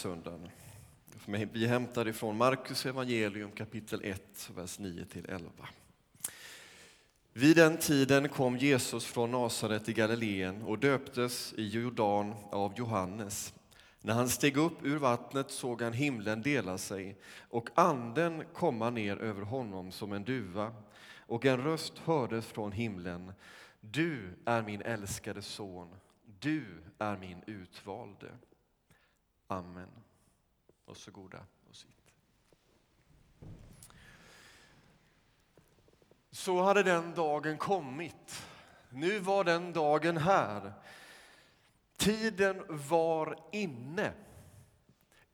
söndagen. Vi hämtar ifrån Markus evangelium kapitel 1, vers 9-11. Vid den tiden kom Jesus från Nasaret i Galileen och döptes i Jordan av Johannes. När han steg upp ur vattnet såg han himlen dela sig och anden komma ner över honom som en duva och en röst hördes från himlen. Du är min älskade son, du är min utvalde. Amen. Varsågoda och sitt. Så hade den dagen kommit. Nu var den dagen här. Tiden var inne.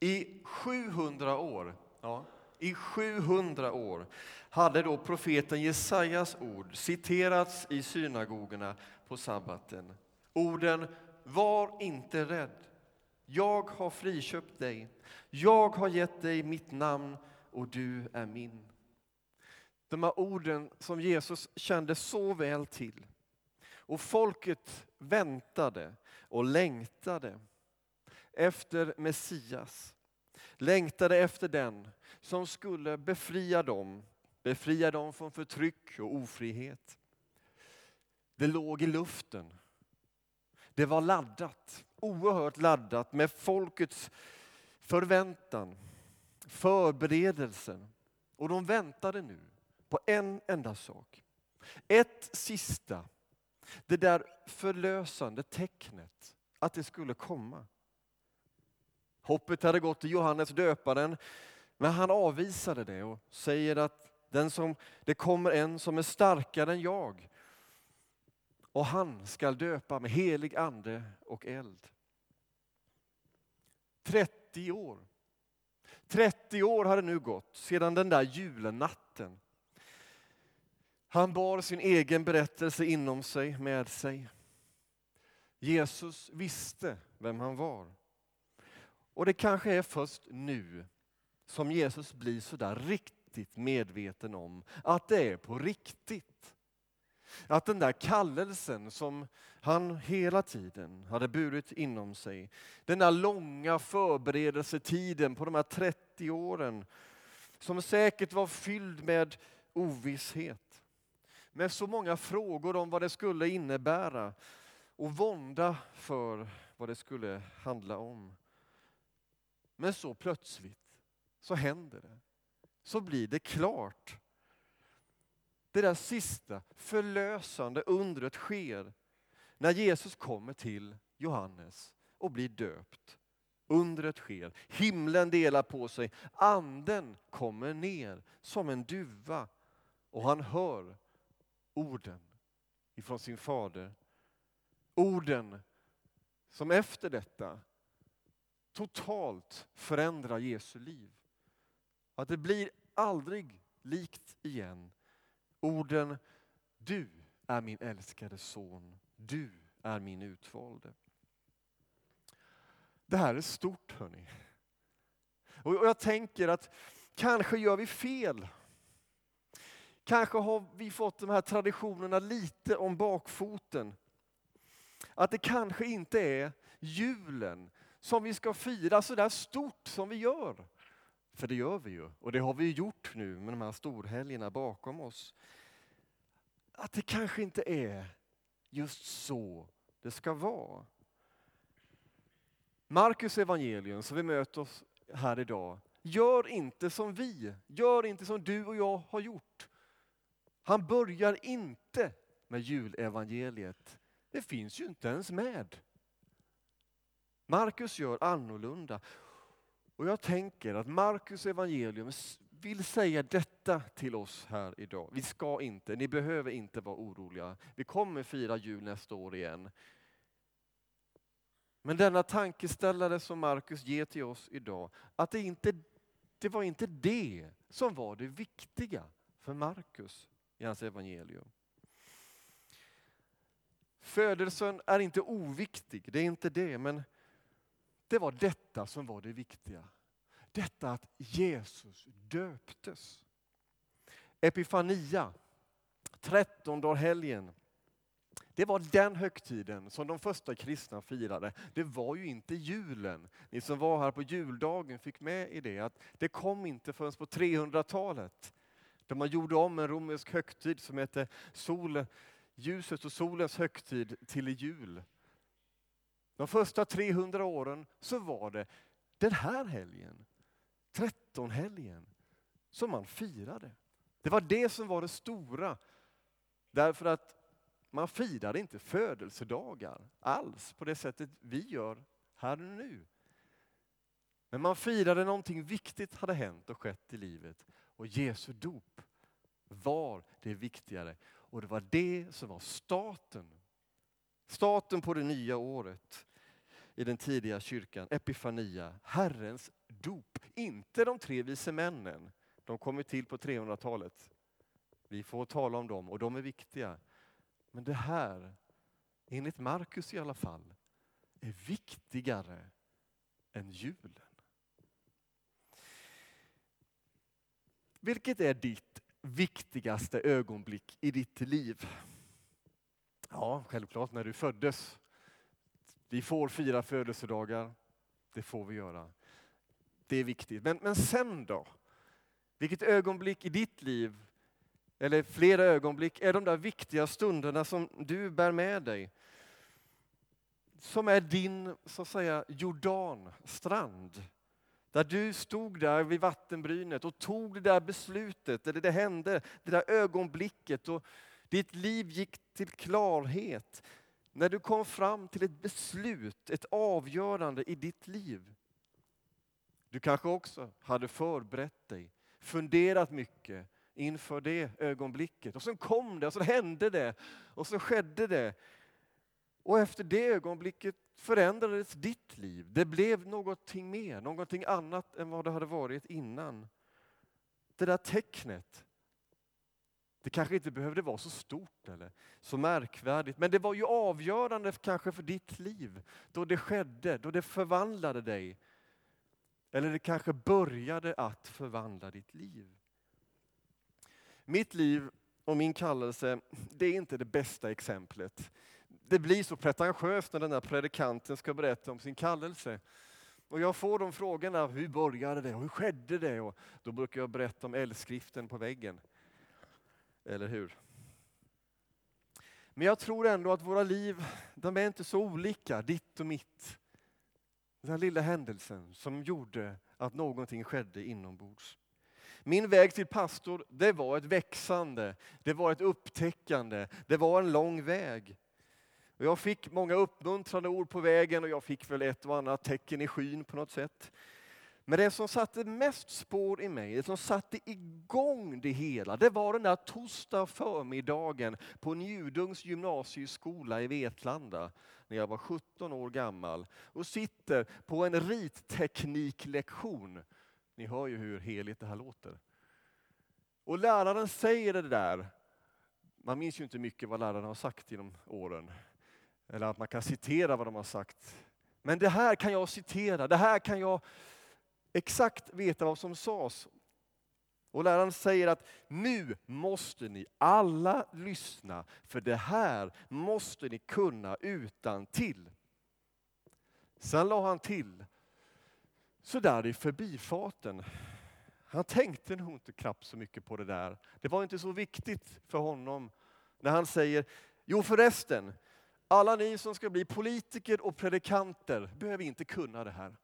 I 700 år, ja, i 700 år hade då profeten Jesajas ord citerats i synagogorna på sabbaten. Orden Var inte rädd, jag har friköpt dig. Jag har gett dig mitt namn och du är min. De här orden som Jesus kände så väl till. Och folket väntade och längtade efter Messias. Längtade efter den som skulle befria dem, befria dem från förtryck och ofrihet. Det låg i luften. Det var laddat oerhört laddat med folkets förväntan, förberedelsen. Och de väntade nu på en enda sak. Ett sista, det där förlösande tecknet att det skulle komma. Hoppet hade gått till Johannes döparen, men han avvisade det och säger att den som, det kommer en som är starkare än jag och han skall döpa med helig ande och eld. 30 år. 30 år hade nu gått sedan den där julenatten. Han bar sin egen berättelse inom sig, med sig. Jesus visste vem han var. Och det kanske är först nu som Jesus blir så där riktigt medveten om att det är på riktigt. Att den där kallelsen som han hela tiden hade burit inom sig, den där långa förberedelsetiden på de här 30 åren, som säkert var fylld med ovisshet. Med så många frågor om vad det skulle innebära och vånda för vad det skulle handla om. Men så plötsligt så händer det. Så blir det klart det där sista förlösande undret sker när Jesus kommer till Johannes och blir döpt. Undret sker, himlen delar på sig, anden kommer ner som en duva och han hör orden ifrån sin fader. Orden som efter detta totalt förändrar Jesu liv. Att det blir aldrig likt igen Orden Du är min älskade son, du är min utvalde. Det här är stort hörni. Och jag tänker att kanske gör vi fel. Kanske har vi fått de här traditionerna lite om bakfoten. Att det kanske inte är julen som vi ska fira så där stort som vi gör. För det gör vi ju, och det har vi gjort nu med de här storhelgerna bakom oss. Att det kanske inte är just så det ska vara. Markus evangelium som vi möter oss här idag, gör inte som vi, gör inte som du och jag har gjort. Han börjar inte med julevangeliet. Det finns ju inte ens med. Markus gör annorlunda. Och jag tänker att Markus evangelium vill säga detta till oss här idag. Vi ska inte, ni behöver inte vara oroliga. Vi kommer fira jul nästa år igen. Men denna tankeställare som Markus ger till oss idag, att det, inte, det var inte det som var det viktiga för Markus i hans evangelium. Födelsen är inte oviktig, det är inte det, men det var detta som var det viktiga. Detta att Jesus döptes. Epifania, trettondagshelgen. Det var den högtiden som de första kristna firade. Det var ju inte julen. Ni som var här på juldagen fick med i det att det kom inte förrän på 300-talet. Då man gjorde om en romersk högtid som hette sol, ljusets och solens högtid till jul. De första 300 åren så var det den här helgen, trettonhelgen, som man firade. Det var det som var det stora. Därför att man firade inte födelsedagar alls på det sättet vi gör här och nu. Men man firade någonting viktigt hade hänt och skett i livet. Och Jesu dop var det viktigare. Och det var det som var starten. Staten på det nya året i den tidiga kyrkan, Epifania, Herrens dop. Inte de tre vise männen, de kom till på 300-talet. Vi får tala om dem och de är viktiga. Men det här, enligt Markus i alla fall, är viktigare än julen. Vilket är ditt viktigaste ögonblick i ditt liv? Ja, självklart när du föddes. Vi får fira födelsedagar, det får vi göra. Det är viktigt. Men, men sen då? Vilket ögonblick i ditt liv, eller flera ögonblick, är de där viktiga stunderna som du bär med dig? Som är din, så att säga, Jordanstrand. Där du stod där vid vattenbrynet och tog det där beslutet, eller det hände, det där ögonblicket och ditt liv gick till klarhet. När du kom fram till ett beslut, ett avgörande i ditt liv. Du kanske också hade förberett dig, funderat mycket inför det ögonblicket. Och sen kom det, och så hände det, och så skedde det. Och efter det ögonblicket förändrades ditt liv. Det blev någonting mer, någonting annat än vad det hade varit innan. Det där tecknet, det kanske inte behövde vara så stort eller så märkvärdigt, men det var ju avgörande kanske för ditt liv då det skedde, då det förvandlade dig. Eller det kanske började att förvandla ditt liv. Mitt liv och min kallelse, det är inte det bästa exemplet. Det blir så pretentiöst när den där predikanten ska berätta om sin kallelse. Och jag får de frågorna, hur började det hur skedde det? Och då brukar jag berätta om eldskriften på väggen. Eller hur? Men jag tror ändå att våra liv, de är inte så olika, ditt och mitt. Den här lilla händelsen som gjorde att någonting skedde inombords. Min väg till pastor, det var ett växande, det var ett upptäckande, det var en lång väg. Och jag fick många uppmuntrande ord på vägen och jag fick väl ett och annat tecken i skyn på något sätt. Men det som satte mest spår i mig, det som satte igång det hela, det var den där torsdag förmiddagen på Njudungs gymnasieskola i Vetlanda när jag var 17 år gammal och sitter på en rittekniklektion. Ni hör ju hur heligt det här låter. Och läraren säger det där. Man minns ju inte mycket vad lärarna har sagt genom åren. Eller att man kan citera vad de har sagt. Men det här kan jag citera, det här kan jag exakt veta vad som sades. Och läraren säger att nu måste ni alla lyssna, för det här måste ni kunna utan till. Sen la han till, så där i förbifarten. Han tänkte nog inte knappt så mycket på det där. Det var inte så viktigt för honom när han säger, jo förresten, alla ni som ska bli politiker och predikanter behöver inte kunna det här.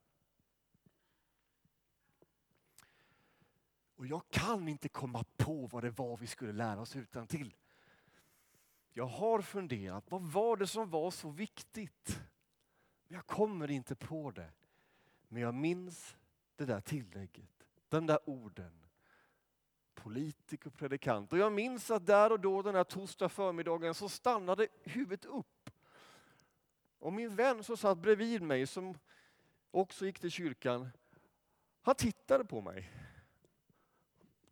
Och jag kan inte komma på vad det var vi skulle lära oss utan till. Jag har funderat, vad var det som var så viktigt? Jag kommer inte på det. Men jag minns det där tillägget, de där orden. Politiker och predikant. Och jag minns att där och då den här torsdag förmiddagen så stannade huvudet upp. Och min vän som satt bredvid mig, som också gick till kyrkan, han tittade på mig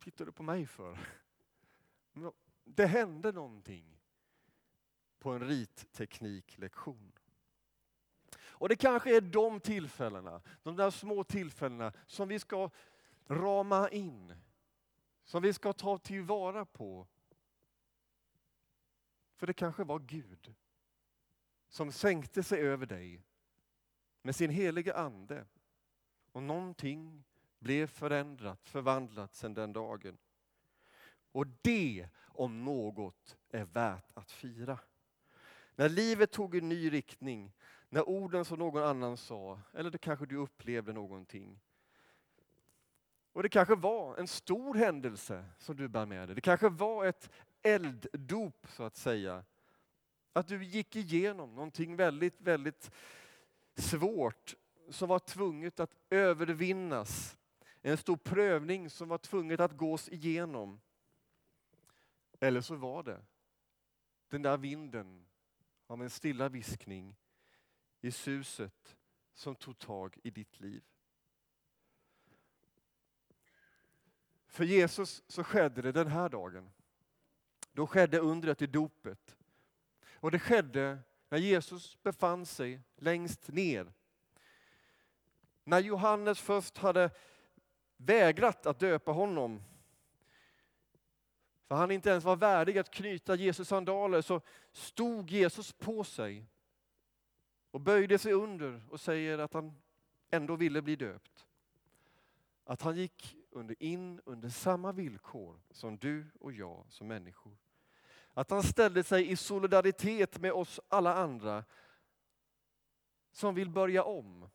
tittar du på mig för? Det hände någonting på en rittekniklektion. Och det kanske är de tillfällena, de där små tillfällena som vi ska rama in, som vi ska ta tillvara på. För det kanske var Gud som sänkte sig över dig med sin heliga ande. Och någonting blev förändrat, förvandlat sedan den dagen. Och det om något är värt att fira. När livet tog en ny riktning, när orden som någon annan sa, eller det kanske du upplevde någonting. Och det kanske var en stor händelse som du bär med dig. Det kanske var ett elddop så att säga. Att du gick igenom någonting väldigt, väldigt svårt som var tvunget att övervinnas. En stor prövning som var tvunget att gås igenom. Eller så var det den där vinden av en stilla viskning i suset som tog tag i ditt liv. För Jesus så skedde det den här dagen. Då skedde undret i dopet. Och det skedde när Jesus befann sig längst ner. När Johannes först hade vägrat att döpa honom för han inte ens var värdig att knyta Jesus sandaler så stod Jesus på sig och böjde sig under och säger att han ändå ville bli döpt. Att han gick under, in under samma villkor som du och jag som människor. Att han ställde sig i solidaritet med oss alla andra som vill börja om.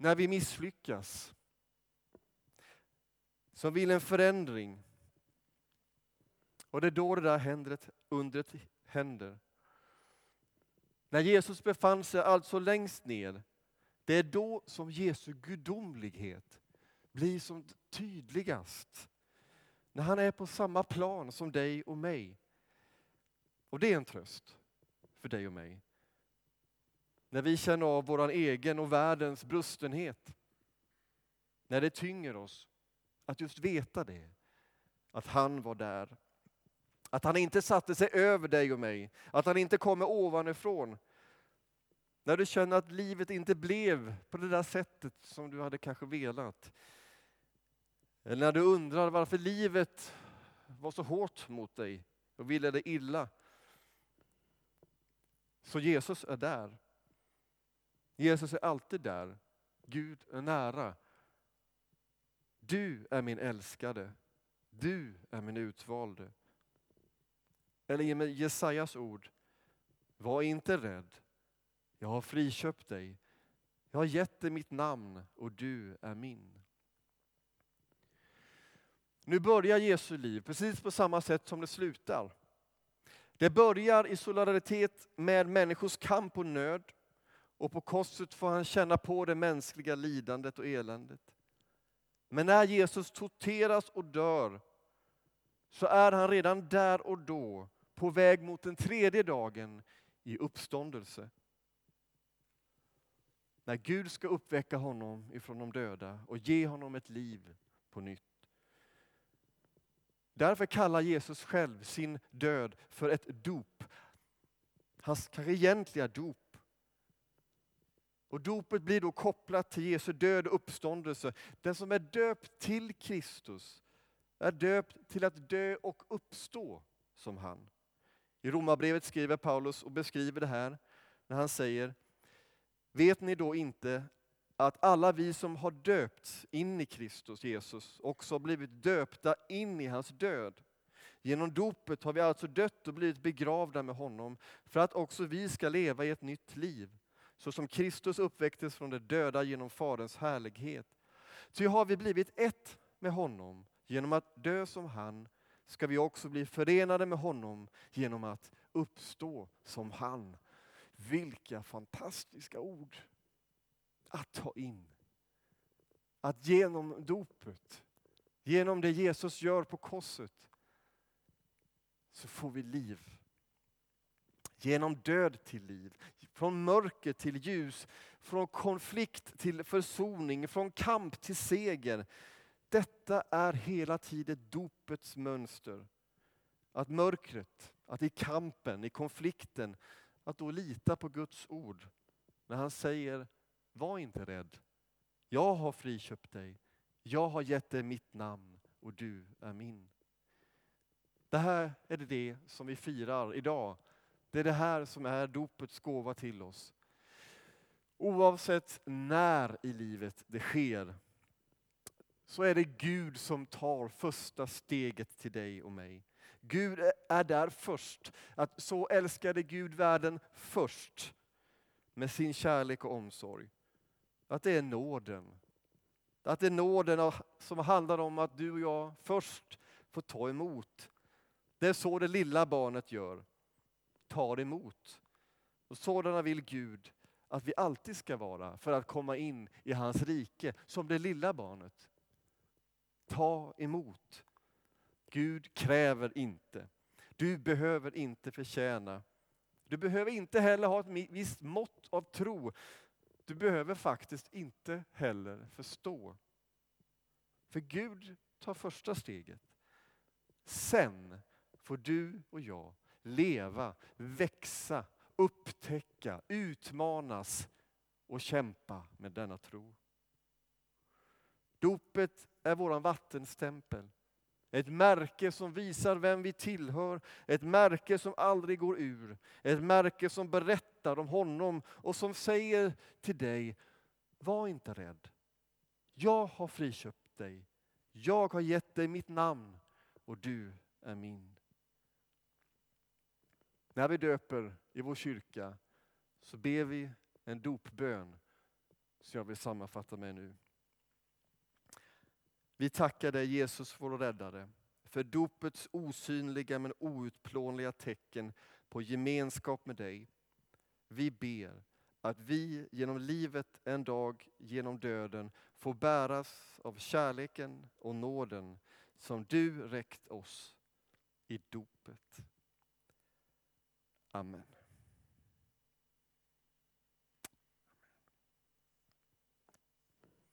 När vi misslyckas. Som vill en förändring. Och det är då det där händret, undret händer. När Jesus befann sig alltså längst ner, det är då som Jesu gudomlighet blir som tydligast. När han är på samma plan som dig och mig. Och det är en tröst för dig och mig. När vi känner av vår egen och världens brustenhet. När det tynger oss att just veta det. Att han var där. Att han inte satte sig över dig och mig. Att han inte kommer ovanifrån. När du känner att livet inte blev på det där sättet som du hade kanske velat. Eller när du undrar varför livet var så hårt mot dig och ville dig illa. Så Jesus är där. Jesus är alltid där. Gud är nära. Du är min älskade. Du är min utvalde. Eller med Jesajas ord. Var inte rädd. Jag har friköpt dig. Jag har gett dig mitt namn och du är min. Nu börjar Jesu liv precis på samma sätt som det slutar. Det börjar i solidaritet med människors kamp och nöd och på korset får han känna på det mänskliga lidandet och eländet. Men när Jesus torteras och dör så är han redan där och då på väg mot den tredje dagen i uppståndelse. När Gud ska uppväcka honom ifrån de döda och ge honom ett liv på nytt. Därför kallar Jesus själv sin död för ett dop. Hans kanske egentliga dop. Och dopet blir då kopplat till Jesu död och uppståndelse. Den som är döpt till Kristus är döpt till att dö och uppstå som han. I Romarbrevet skriver Paulus och beskriver det här när han säger Vet ni då inte att alla vi som har döpts in i Kristus Jesus också har blivit döpta in i hans död? Genom dopet har vi alltså dött och blivit begravda med honom för att också vi ska leva i ett nytt liv så som Kristus uppväcktes från de döda genom Faderns härlighet. Ty har vi blivit ett med honom genom att dö som han, ska vi också bli förenade med honom genom att uppstå som han. Vilka fantastiska ord att ta in. Att genom dopet, genom det Jesus gör på korset, så får vi liv genom död till liv, från mörker till ljus, från konflikt till försoning, från kamp till seger. Detta är hela tiden dopets mönster. Att mörkret, att i kampen, i konflikten, att då lita på Guds ord. När han säger, var inte rädd. Jag har friköpt dig. Jag har gett dig mitt namn och du är min. Det här är det som vi firar idag det är det här som är dopets gåva till oss. Oavsett när i livet det sker så är det Gud som tar första steget till dig och mig. Gud är där först. Att så älskade Gud världen först med sin kärlek och omsorg. Att det är nåden. Att det är nåden som handlar om att du och jag först får ta emot. Det är så det lilla barnet gör. Tar emot. Och sådana vill Gud att vi alltid ska vara för att komma in i hans rike som det lilla barnet. Ta emot. Gud kräver inte. Du behöver inte förtjäna. Du behöver inte heller ha ett visst mått av tro. Du behöver faktiskt inte heller förstå. För Gud tar första steget. Sen får du och jag leva, växa, upptäcka, utmanas och kämpa med denna tro. Dopet är våran vattenstämpel. Ett märke som visar vem vi tillhör, ett märke som aldrig går ur. Ett märke som berättar om honom och som säger till dig, var inte rädd. Jag har friköpt dig. Jag har gett dig mitt namn och du är min. När vi döper i vår kyrka så ber vi en dopbön som jag vill sammanfatta med nu. Vi tackar dig Jesus vår räddare för dopets osynliga men outplånliga tecken på gemenskap med dig. Vi ber att vi genom livet en dag genom döden får bäras av kärleken och nåden som du räckt oss i dopet. Amen.